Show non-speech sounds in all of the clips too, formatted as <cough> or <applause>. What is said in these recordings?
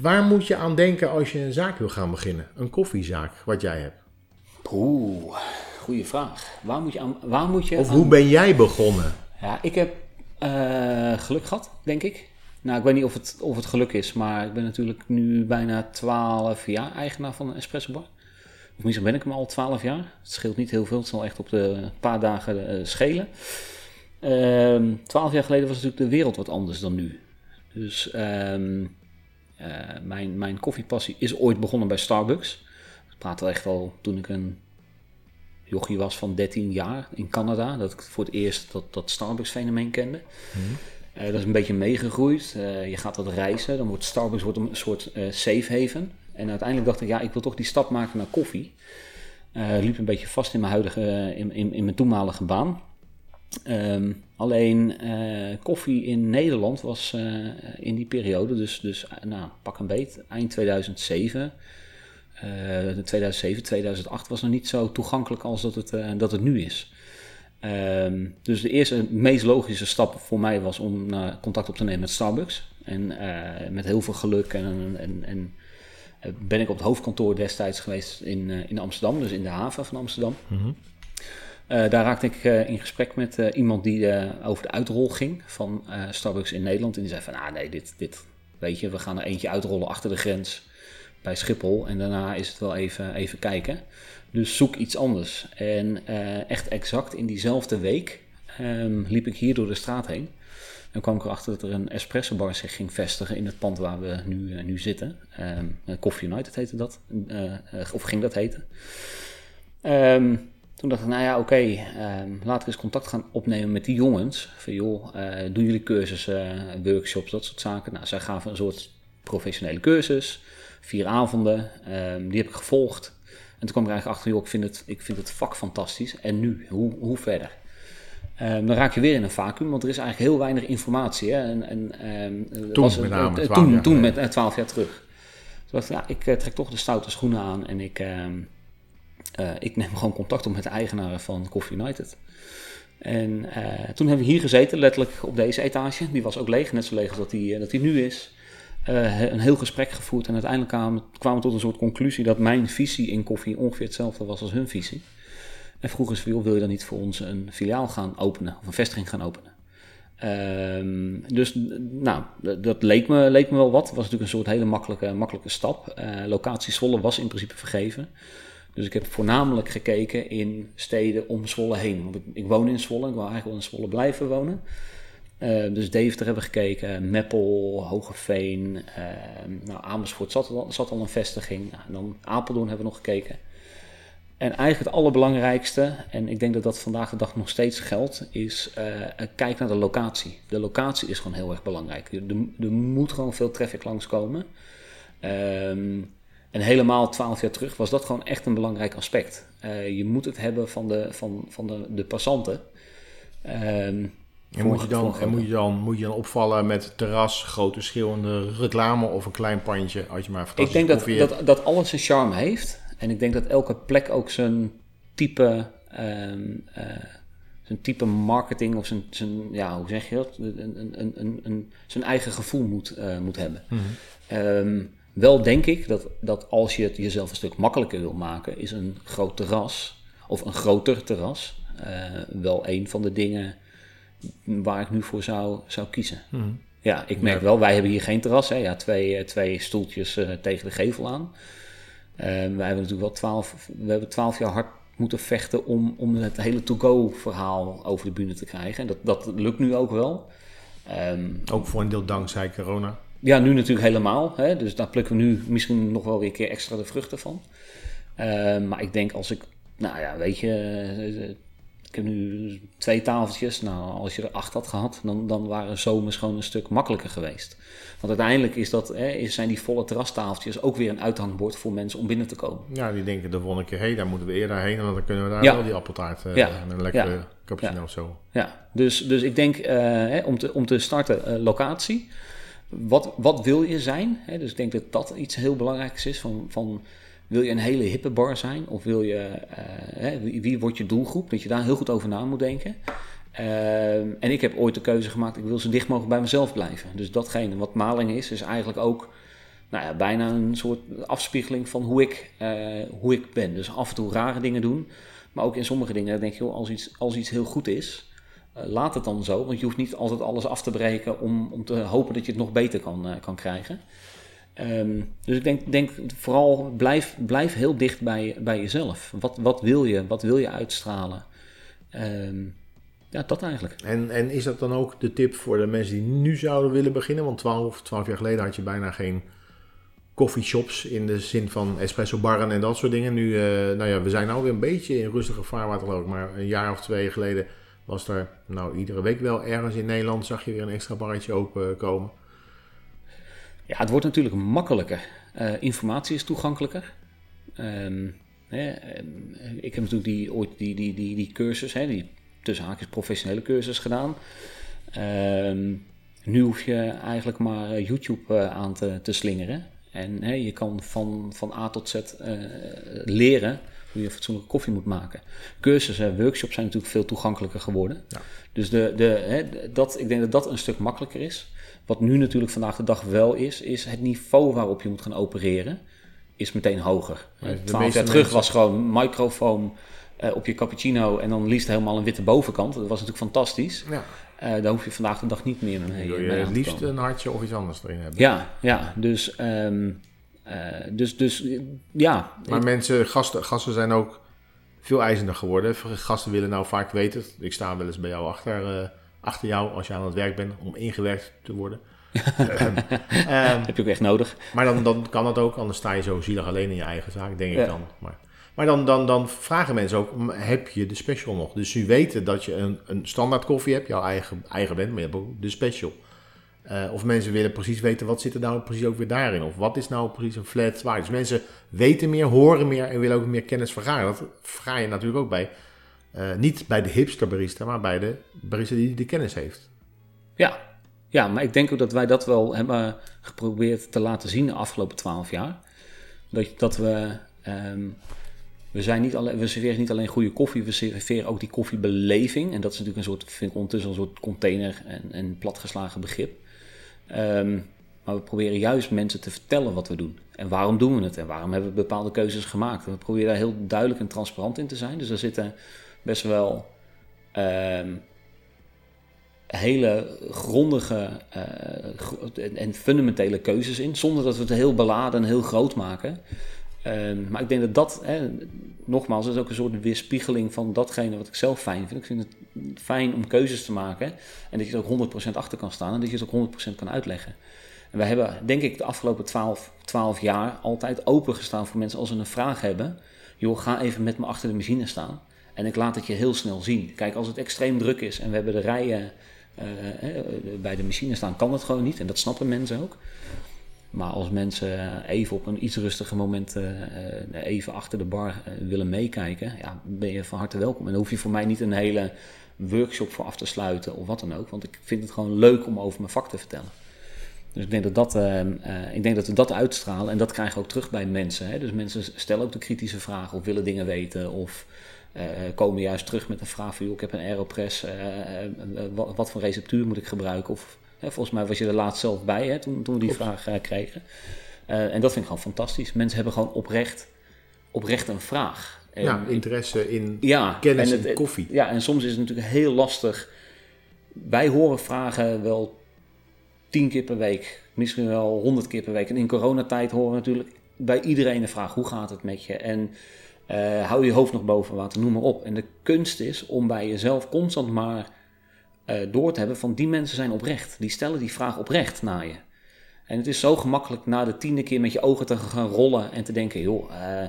Waar moet je aan denken als je een zaak wil gaan beginnen? Een koffiezaak, wat jij hebt. Oeh, goede vraag. Waar moet je aan... Waar moet je Of aan- hoe ben jij begonnen? Ja, ik heb eh, geluk gehad, denk ik. Nou, ik weet niet of het, of het geluk is, maar ik ben natuurlijk nu bijna 12 jaar eigenaar van een espresso bar. Of misschien ben ik hem al 12 jaar. Het scheelt niet heel veel, het zal echt op de paar dagen eh, schelen. Ehm 12 jaar geleden was natuurlijk de wereld wat anders dan nu. Dus ehm, eh, mijn, mijn koffiepassie is ooit begonnen bij Starbucks. Ik praat echt wel toen ik een jochie was van 13 jaar in Canada. Dat ik voor het eerst dat, dat Starbucks-fenomeen kende. Eh, dat is een beetje meegegroeid. Eh, je gaat wat reizen. Dan wordt Starbucks wordt een soort safe haven. En uiteindelijk dacht ik, ja, ik wil toch die stap maken naar koffie. Liep een beetje vast in mijn huidige, in, in, in mijn toenmalige baan. Ehm, alleen eh, koffie in Nederland was eh, in die periode, dus, dus eh, nou, pak een beet, eind 2007. eh, 2007, 2008 was nog niet zo toegankelijk als dat het, dat het nu is. Ehm, dus de eerste, meest logische stap voor mij was om contact op te nemen met Starbucks. En met heel veel geluk en, en, en ben ik op het hoofdkantoor destijds geweest in, in Amsterdam, dus in de haven van Amsterdam. Eh, daar raakte ik eh, in gesprek met eh, iemand die eh, over de uitrol ging van eh, Starbucks in Nederland. En die zei van, ah nee, dit, dit, weet je, we gaan er eentje uitrollen achter de grens bij Schiphol. En daarna is het wel even, even kijken. Dus zoek iets anders. En eh, echt exact in diezelfde week ehm, liep ik hier door de straat heen. En kwam ik erachter dat er een espresso bar zich ging vestigen in het pand waar we nu, eh, nu zitten. Eh, Coffee United heette dat. Eh, eh, of ging dat heten. Ehm, toen dacht ik, nou ja, oké, ehm, laten we eens contact gaan opnemen met die jongens. Van joh, eh, doen jullie cursussen, workshops, dat soort zaken. Nou, zij gaven een soort professionele cursus, vier avonden. Ehm, die heb ik gevolgd. En toen kwam ik eigenlijk achter, joh, ik vind het, ik vind het vak fantastisch. En nu, hoe, hoe verder? Ehm, dan raak je weer in een vacuüm, want er is eigenlijk heel weinig informatie. Hè? En, en, ehm, Toen was met name, eh, 12 toen, jaar toen met eh, 12 jaar terug. Toen dacht ik, ja, ik eh, trek toch de stoute schoenen aan en ik, eh, ik neem <laughs> gewoon contact op met de eigenaren van Coffee United. En eh, toen hebben we hier gezeten, letterlijk op deze etage. Die was ook leeg, net zo leeg als dat die, eh, dat die nu is. Een heel gesprek gevoerd en uiteindelijk kwamen, kwamen we tot een soort conclusie dat mijn visie in koffie ongeveer hetzelfde was als hun visie. En vroegen ze, wil je dan niet voor ons een filiaal gaan openen of een vestiging gaan openen? Ehm, dus nou, dat- leek me, leek me wel wat. Het was natuurlijk een soort hele makkelijke, makkelijke stap. Locatie Zwolle was in principe vergeven. Dus ik heb voornamelijk gekeken in steden om Zwolle heen. Want ik, ik woon in Zwolle, ik wil eigenlijk wel in Zwolle blijven wonen. Eh, dus Deventer hebben we gekeken, Meppel, Hogeveen, eh, nou, Amersfoort zat al, zat al een vestiging. Nou, en dan Apeldoorn hebben we nog gekeken. En eigenlijk het allerbelangrijkste, en ik denk dat dat vandaag de dag nog steeds geldt, is eh, kijk naar de locatie. De locatie is gewoon heel erg belangrijk. Er, er moet gewoon veel traffic langskomen. Ehm en helemaal twaalf jaar terug was dat gewoon echt een belangrijk aspect. Eh, je moet het hebben van de, van, van de, de passanten. Ehm, En moet je, dan, en moet, je dan, moet je dan opvallen met terras, grote schreeuwende reclame of een klein pandje als je maar Ik denk dat, dat, dat alles zijn charme heeft. En ik denk dat elke plek ook zijn type, ehm, eh, zijn type marketing of zijn, zijn, ja, hoe zeg je dat? Een, een, een, een, een- zijn eigen gevoel moet, eh, moet hebben. Ehm, wel denk ik dat, dat als je het jezelf een stuk makkelijker wil maken, is een groot terras of een groter terras eh, wel een van de dingen waar ik nu voor zou, zou kiezen. Mhm. Ja, ik merk wel, wij hebben hier geen terras. Hè. Ja, twee, eh, twee stoeltjes eh, tegen de gevel aan. Eh, wij hebben natuurlijk wel twaalf, we hebben twaalf jaar hard moeten vechten om, om het hele to-go verhaal over de bühne te krijgen. En dat, dat lukt nu ook wel. Ehm, Ook voor een deel dankzij corona. Ja, nu natuurlijk helemaal. Hè? Dus daar plukken we nu misschien nog wel weer een keer extra de vruchten van. Eh, maar ik denk als ik, nou ja, weet je, eh, ik heb nu twee tafeltjes. Nou, als je er acht had gehad, dan, dan waren zomers gewoon een stuk makkelijker geweest. Want uiteindelijk is dat, hè, zijn die volle terrastafeltjes ook weer een uithangbord voor mensen om binnen te komen. Ja, die denken de volgende keer, hé, hey, daar moeten we eerder heen. En dan kunnen we daar Ja. wel die appeltaart uh, Ja. en een lekkere Ja. cappuccino of zo. Ja, dus, dus ik denk eh, hè, om, te, om te starten, eh, locatie. Wat, wat wil je zijn? Dus ik denk dat dat iets heel belangrijks is. Van, van, wil je een hele hippe bar zijn? Of wil je, eh, wie, wordt je doelgroep? Dat je daar heel goed over na moet denken. Ehm, en ik heb ooit de keuze gemaakt, ik wil zo dicht mogelijk bij mezelf blijven. Dus datgene wat maling is, is eigenlijk ook nou ja, bijna een soort afspiegeling van hoe ik, eh, hoe ik ben. Dus af en toe rare dingen doen. Maar ook in sommige dingen denk je, als, iets, als iets heel goed is, laat het dan zo. Want je hoeft niet altijd alles af te breken om, om te hopen dat je het nog beter kan, eh, kan krijgen. Ehm, dus ik denk, denk vooral blijf, blijf heel dicht bij, bij jezelf. Wat, wat wil je? Wat wil je uitstralen? Ehm, ja, dat eigenlijk. En, en is dat dan ook de tip voor de mensen die nu zouden willen beginnen? Want 12, 12 jaar geleden had je bijna geen coffeeshops in de zin van espresso barren en dat soort dingen. Nu, eh, nou ja, we zijn nou weer een beetje in rustige vaarwater geloof ik. Maar een jaar of twee geleden was er, nou iedere week wel ergens in Nederland zag je weer een extra barretje open komen. Ja, het wordt natuurlijk makkelijker. Eh, informatie is toegankelijker. Ehm, hè, ehm, ik heb natuurlijk die, ooit die, die, die, die cursus, hè, die tussen haakjes professionele cursus gedaan. Ehm, nu hoef je eigenlijk maar eh, YouTube eh, aan te, te slingeren. En hè, je kan van, van A tot Z eh, leren hoe je fatsoenlijke koffie moet maken. Cursussen, workshops zijn natuurlijk veel toegankelijker geworden. Ja. Dus de, de, hè, dat, ik denk dat dat een stuk makkelijker is. Wat nu natuurlijk vandaag de dag wel is, is het niveau waarop je moet gaan opereren, is meteen hoger. Ja, de Twaalf jaar terug was gewoon microfoon eh, op je cappuccino en dan liefst helemaal een witte bovenkant. Dat was natuurlijk fantastisch. Ja, Eh daar hoef je vandaag de dag niet meer mee, wil je het liefst een hartje of iets anders erin hebben. Ja, ja, dus, ehm, eh, dus, dus eh, ja. Maar mensen, gasten, gasten zijn ook veel eisender geworden. Gasten willen nou vaak weten, ik sta wel eens bij jou achter, eh, achter jou als je aan het werk bent om ingewerkt te worden. <laughs> Ehm, heb je ook echt nodig. maar dan, dan kan dat ook, anders sta je zo zielig alleen in je eigen zaak, denk ik dan. Maar, maar dan, dan, dan vragen mensen ook, "M, heb je de special nog? Dus ze weten dat je een, een standaard koffie hebt, jouw eigen, eigen bent, maar je hebt ook de special. Eh, of mensen willen precies weten, wat zit er nou precies ook weer daarin? Of wat is nou precies een flat white? Dus mensen weten meer, horen meer en willen ook meer kennis vergaren. Dat ga je natuurlijk ook bij, eh, niet bij de hipster barista, maar bij de barista die de kennis heeft. Ja. ja, maar ik denk ook dat wij dat wel hebben geprobeerd te laten zien de afgelopen twaalf jaar. Dat, dat we, ehm, we, zijn niet alleen, we serveren niet alleen goede koffie, we serveren ook die koffiebeleving. En dat is natuurlijk een soort, vind ik ondertussen een soort container en, en platgeslagen begrip. Ehm, maar we proberen juist mensen te vertellen wat we doen. En waarom doen we het? En waarom hebben we bepaalde keuzes gemaakt? We proberen daar heel duidelijk en transparant in te zijn. Dus er zitten best wel ehm, hele grondige eh, en fundamentele keuzes in. Zonder dat we het heel beladen en heel groot maken. Ehm, maar ik denk dat dat, hè, nogmaals, is ook een soort weerspiegeling van datgene wat ik zelf fijn vind. Ik vind het fijn om keuzes te maken en dat je er ook 100% achter kan staan en dat je het ook 100% kan uitleggen. En wij hebben, denk ik, de afgelopen 12, 12 jaar altijd opengestaan voor mensen als ze een vraag hebben. Joh, ga even met me achter de machine staan en ik laat het je heel snel zien. Kijk, als het extreem druk is en we hebben de rijen eh, eh, bij de machine staan, kan dat gewoon niet. En dat snappen mensen ook. Maar als mensen even op een iets rustiger moment eh, eh, even achter de bar eh, willen meekijken, ja, ben je van harte welkom. En dan hoef je voor mij niet een hele workshop voor af te sluiten of wat dan ook. Want ik vind het gewoon leuk om over mijn vak te vertellen. Dus ik denk dat, dat, eh, eh, ik denk dat we dat uitstralen en dat krijgen we ook terug bij mensen. Hè? Dus mensen stellen ook de kritische vragen of willen dingen weten of komen juist terug met een vraag van... Joh, ik heb een Aeropress, wat, voor receptuur moet ik gebruiken? Of volgens mij was je er laatst zelf bij hè, toen, toen we die vraag eh, kregen. Eh, en dat vind ik gewoon fantastisch. Mensen hebben gewoon oprecht, oprecht een vraag. En ja, interesse in ja, kennis en het- in koffie. Ja, en soms is het natuurlijk heel lastig. Wij horen vragen wel tien keer per week, misschien wel honderd keer per week. En in coronatijd horen we natuurlijk bij iedereen de vraag: hoe gaat het met je? En eh, hou je hoofd nog boven water, noem maar op. En de kunst is om bij jezelf constant maar door te hebben van die mensen zijn oprecht. Die stellen die vraag oprecht naar je. En het is zo gemakkelijk na de tiende keer met je ogen te gaan rollen en te denken: joh, eh,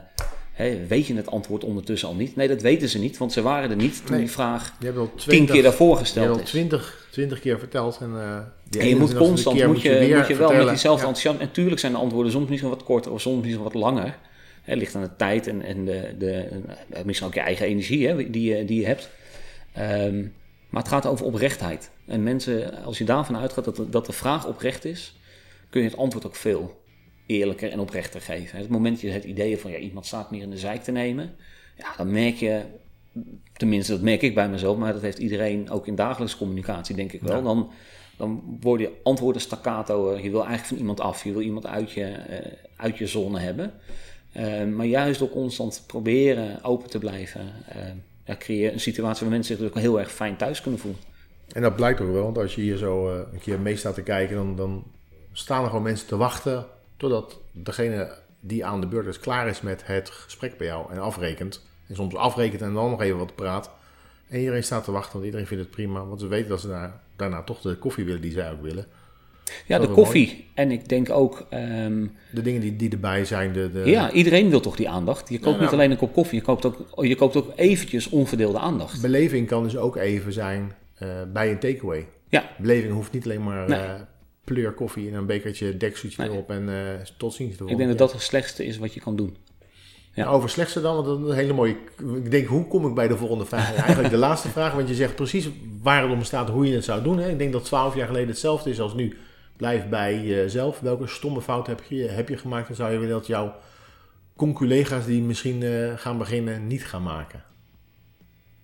Hè, weet je het antwoord ondertussen al niet? Nee, dat weten ze niet, want ze waren er niet toen Nee. die vraag Je hebt al tien 20, keer daarvoor je hebt gesteld al. 20, 20 keer verteld. En, eh, En je moet 21ste constant, moet je, moet je wel met diezelfde Ja. enthousiasme. En tuurlijk zijn de antwoorden soms misschien wat korter of soms misschien wat langer. Het ligt aan de tijd en, en de, de, eh, misschien ook je eigen energie hè, die, je, die je hebt. Ehm, maar het gaat over oprechtheid. En mensen, als je daarvan uitgaat dat de, dat de vraag oprecht is, kun je het antwoord ook veel eerlijker en oprechter geven. Het moment dat je het idee van ja, iemand staat meer in de zijk te nemen, ja, dan merk je, tenminste dat merk ik bij mezelf, maar dat heeft iedereen ook in dagelijkse communicatie denk ik wel. Ja. Dan, dan worden je antwoorden staccato, je wil eigenlijk van iemand af, je wil iemand uit je, eh, uit je zone hebben. Eh, maar juist door constant proberen open te blijven, eh, ja, creëer je een situatie waar mensen zich ook heel erg fijn thuis kunnen voelen. En dat blijkt ook wel, want als je hier zo eh, een keer mee staat te kijken, dan, dan staan er gewoon mensen te wachten totdat degene die aan de beurt is klaar is met het gesprek bij jou en afrekent. En soms afrekent en dan nog even wat praat. En iedereen staat te wachten, want iedereen vindt het prima, want ze weten dat ze daar, daarna toch de koffie willen die zij ook willen. Ja, Dat de koffie. En ik denk ook, ehm, De dingen die, die erbij zijn, de, de, ja, iedereen wil toch die aandacht. Je koopt Ja, niet nou. alleen een kop koffie, je koopt ook, je koopt ook eventjes onverdeelde aandacht. beleving kan dus ook even zijn eh, bij een takeaway. Ja. Beleving hoeft niet alleen maar Nee. eh, pleur koffie in een bekertje dekseltje Nee. erop en eh, tot ziens. Ik denk dat dat het slechtste is wat je kan doen. ja. Over slechtste dan, want dat is een hele mooie... Ik denk, hoe kom ik bij de volgende vraag? <laughs> Eigenlijk de laatste vraag, want je zegt precies waar het om staat, hoe je het zou doen. Hè? Ik denk dat twaalf jaar geleden hetzelfde is als nu. Blijf bij jezelf. Welke stomme fout heb je, heb je gemaakt? En zou je willen dat jouw conculega's die misschien eh, gaan beginnen, niet gaan maken?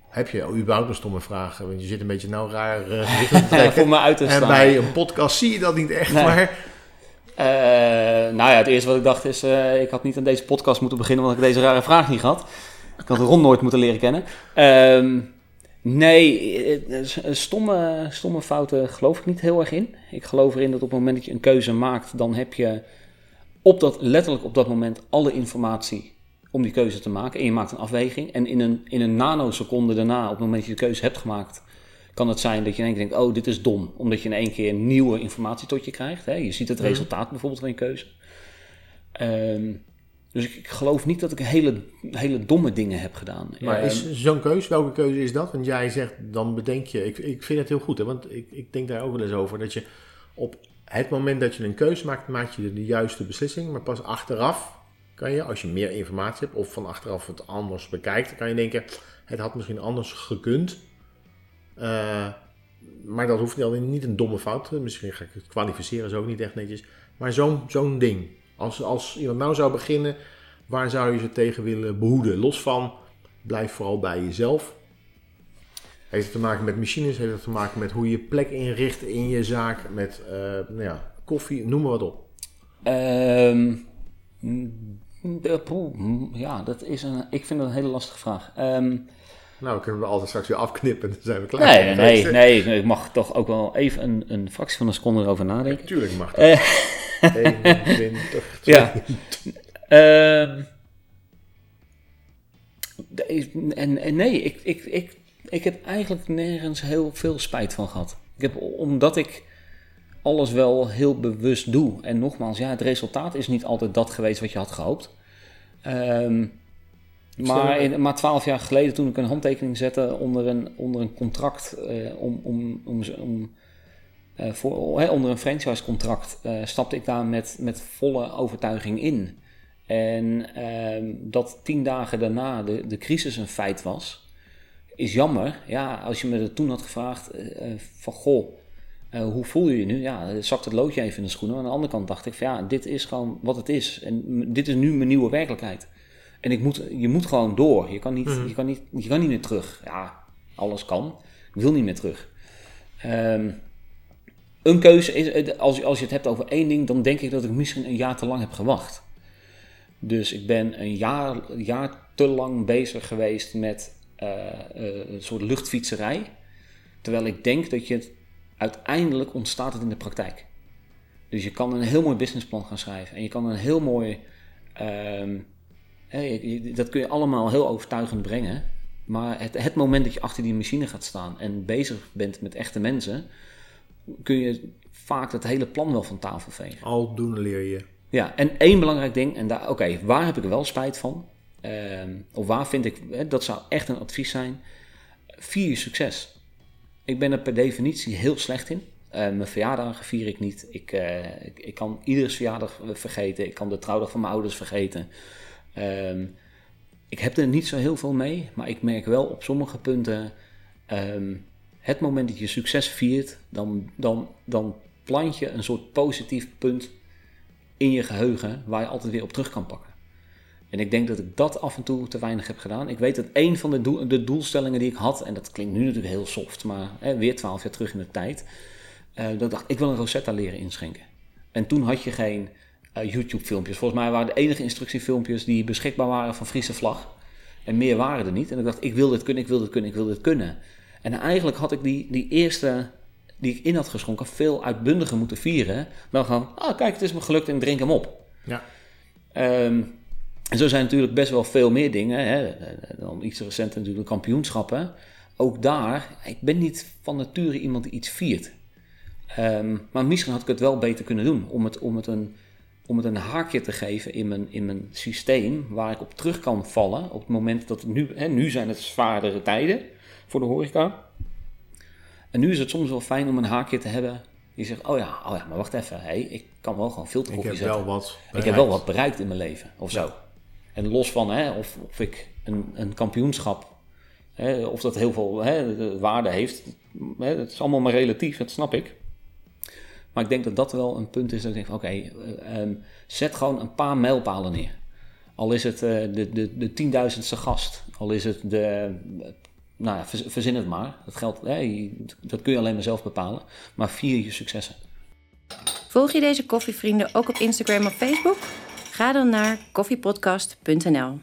Heb je überhaupt een stomme vraag? Want je zit een beetje nou raar gezichten <laughs> te trekken. Me uit te En staan. bij een podcast zie je dat niet echt, Nee. maar... Eh, nou ja, het eerste wat ik dacht is, ik had niet aan deze podcast moeten beginnen, want ik deze rare vraag niet had. Ik had Ron nooit moeten leren kennen. Ehm, nee, eh, s- stomme, stomme fouten geloof ik niet heel erg in. Ik geloof erin dat op het moment dat je een keuze maakt, dan heb je op dat, letterlijk op dat moment alle informatie om die keuze te maken. En je maakt een afweging. En in een, in een nanoseconde daarna, op het moment dat je de keuze hebt gemaakt, kan het zijn dat je in één keer denkt, oh, dit is dom. Omdat je in één keer nieuwe informatie tot je krijgt. Hè? Je ziet het Mhm. resultaat bijvoorbeeld van je keuze. Ehm, dus ik, ik geloof niet dat ik hele, hele domme dingen heb gedaan. Maar is zo'n keuze, welke keuze is dat? Want jij zegt, dan bedenk je, ik, ik vind het heel goed, hè, want ik, ik denk daar ook wel eens over, dat je op het moment dat je een keuze maakt, maak je de juiste beslissing, maar pas achteraf kan je, als je meer informatie hebt of van achteraf het anders bekijkt, kan je denken, het had misschien anders gekund. Eh, maar dat hoeft niet, niet een domme fout, misschien ga ik het kwalificeren, zo ook niet echt netjes, maar zo'n zo'n ding. Als, als iemand nou zou beginnen, waar zou je ze tegen willen behoeden? Los van, blijf vooral bij jezelf. Heeft het te maken met machines, heeft het te maken met hoe je plek inricht in je zaak, met eh, nou ja, koffie, noem maar wat op. Ehm, mm, de- poeh, mm, ja, dat is een, ik vind dat een hele lastige vraag. Ehm, Nou, dan kunnen we altijd straks weer afknippen, <laughs> dan zijn we klaar. nee, nee, nee, nee, ik mag toch ook wel even een, een fractie van een seconde erover nadenken. Tuurlijk mag dat. Eh. <laughs> 21, Ja. Ehm, de- en, en nee, ik, ik, ik, ik heb eigenlijk nergens heel veel spijt van gehad. Ik heb, omdat ik alles wel heel bewust doe. En nogmaals, ja, het resultaat is niet altijd dat geweest wat je had gehoopt. Ehm, maar, in, maar twaalf jaar geleden, toen ik een handtekening zette onder een, onder een contract eh, om, om, om, om eh, voor, onder een franchisecontract eh, stapte ik daar met, met volle overtuiging in. En ehm, dat tien dagen daarna de, de crisis een feit was, is jammer. Ja, als je me dat toen had gevraagd eh, van goh, hoe voel je je nu? Ja, zakt het loodje even in de schoenen. Aan de andere kant dacht ik van ja, dit is gewoon wat het is. En dit is nu mijn nieuwe werkelijkheid. En ik moet, je moet gewoon door. Je kan, niet, je, kan niet, je kan niet meer terug. Ja, alles kan. Ik wil niet meer terug. Ehm, een keuze is, eh, als, je- als je het hebt over één ding, dan denk ik dat ik misschien een jaar te lang heb gewacht. Dus ik ben een jaar, jaar te lang bezig geweest met eh, eh, een soort luchtfietserij. Terwijl ik denk dat je het uiteindelijk ontstaat het in de praktijk. Dus je kan een heel mooi businessplan gaan schrijven. En je kan een heel mooi. ehm, dat kun je allemaal heel overtuigend brengen. Maar het, het moment dat je achter die machine gaat staan en bezig bent met echte mensen, kun je vaak het hele plan wel van tafel vegen. Al doen leer je. Ja, en één belangrijk ding, en daar, oké, waar heb ik wel spijt van? ehm, of waar vind ik, hè, dat zou echt een advies zijn, vier je succes. Ik ben er per definitie heel slecht in. Eh, mijn verjaardagen vier ik niet. Ik, eh, ik, ik kan iedere verjaardag vergeten. Ik kan de trouwdag van mijn ouders vergeten. Ehm, ik heb er niet zo heel veel mee, maar ik merk wel op sommige punten. ehm, het moment dat je succes viert, dan, dan, dan plant je een soort positief punt in je geheugen waar je altijd weer op terug kan pakken. En ik denk dat ik dat af en toe te weinig heb gedaan. Ik weet dat een van de, de doelstellingen die ik had, en dat klinkt nu natuurlijk heel soft, maar hè, weer twaalf jaar terug in de tijd, eh, dat ik dacht ik wil een Rosetta leren inschenken. En toen had je geen eh, YouTube-filmpjes. Volgens mij waren de enige instructiefilmpjes die beschikbaar waren van Friese vlag. En meer waren er niet. En ik dacht, ik wil dit kunnen, ik wil dit kunnen, ik wil dit kunnen. En eigenlijk had ik die, die eerste die ik in had geschonken veel uitbundiger moeten vieren. Dan gewoon, ah kijk, het is me gelukt en drink hem op. Ja. Ehm, en zo zijn natuurlijk best wel veel meer dingen. Hè. Dan iets recenter natuurlijk kampioenschappen. Ook daar, ik ben niet van nature iemand die iets viert. Ehm, maar misschien had ik het wel beter kunnen doen. Om het, om het, een, om het een haakje te geven in mijn, in mijn systeem. Waar ik op terug kan vallen. Op het moment dat het nu... Hè, nu zijn het zwaardere tijden voor de horeca. En nu is het soms wel fijn om een haakje te hebben. Die zegt, oh ja, oh ja maar wacht even. Hey, ik kan wel gewoon Ik filterkoffie heb zetten. wel wat. Ik heb wel wat bereikt in mijn leven, of zo. En los van hè, of, of ik een, een kampioenschap, hè, of dat heel veel hè, de waarde heeft, hè, dat is allemaal maar relatief, dat snap ik. Maar ik denk dat dat wel een punt is dat ik denk van oké, eh, ehm, zet gewoon een paar mijlpalen neer. Al is het eh, de, de, de tienduizendste gast, al is het de, nou ja, verz- verzin het maar. Dat, geldt, hè, dat kun je alleen maar zelf bepalen. Maar vier je successen. Volg je deze koffievrienden ook op Instagram of Facebook? Ga dan naar koffiepodcast.nl.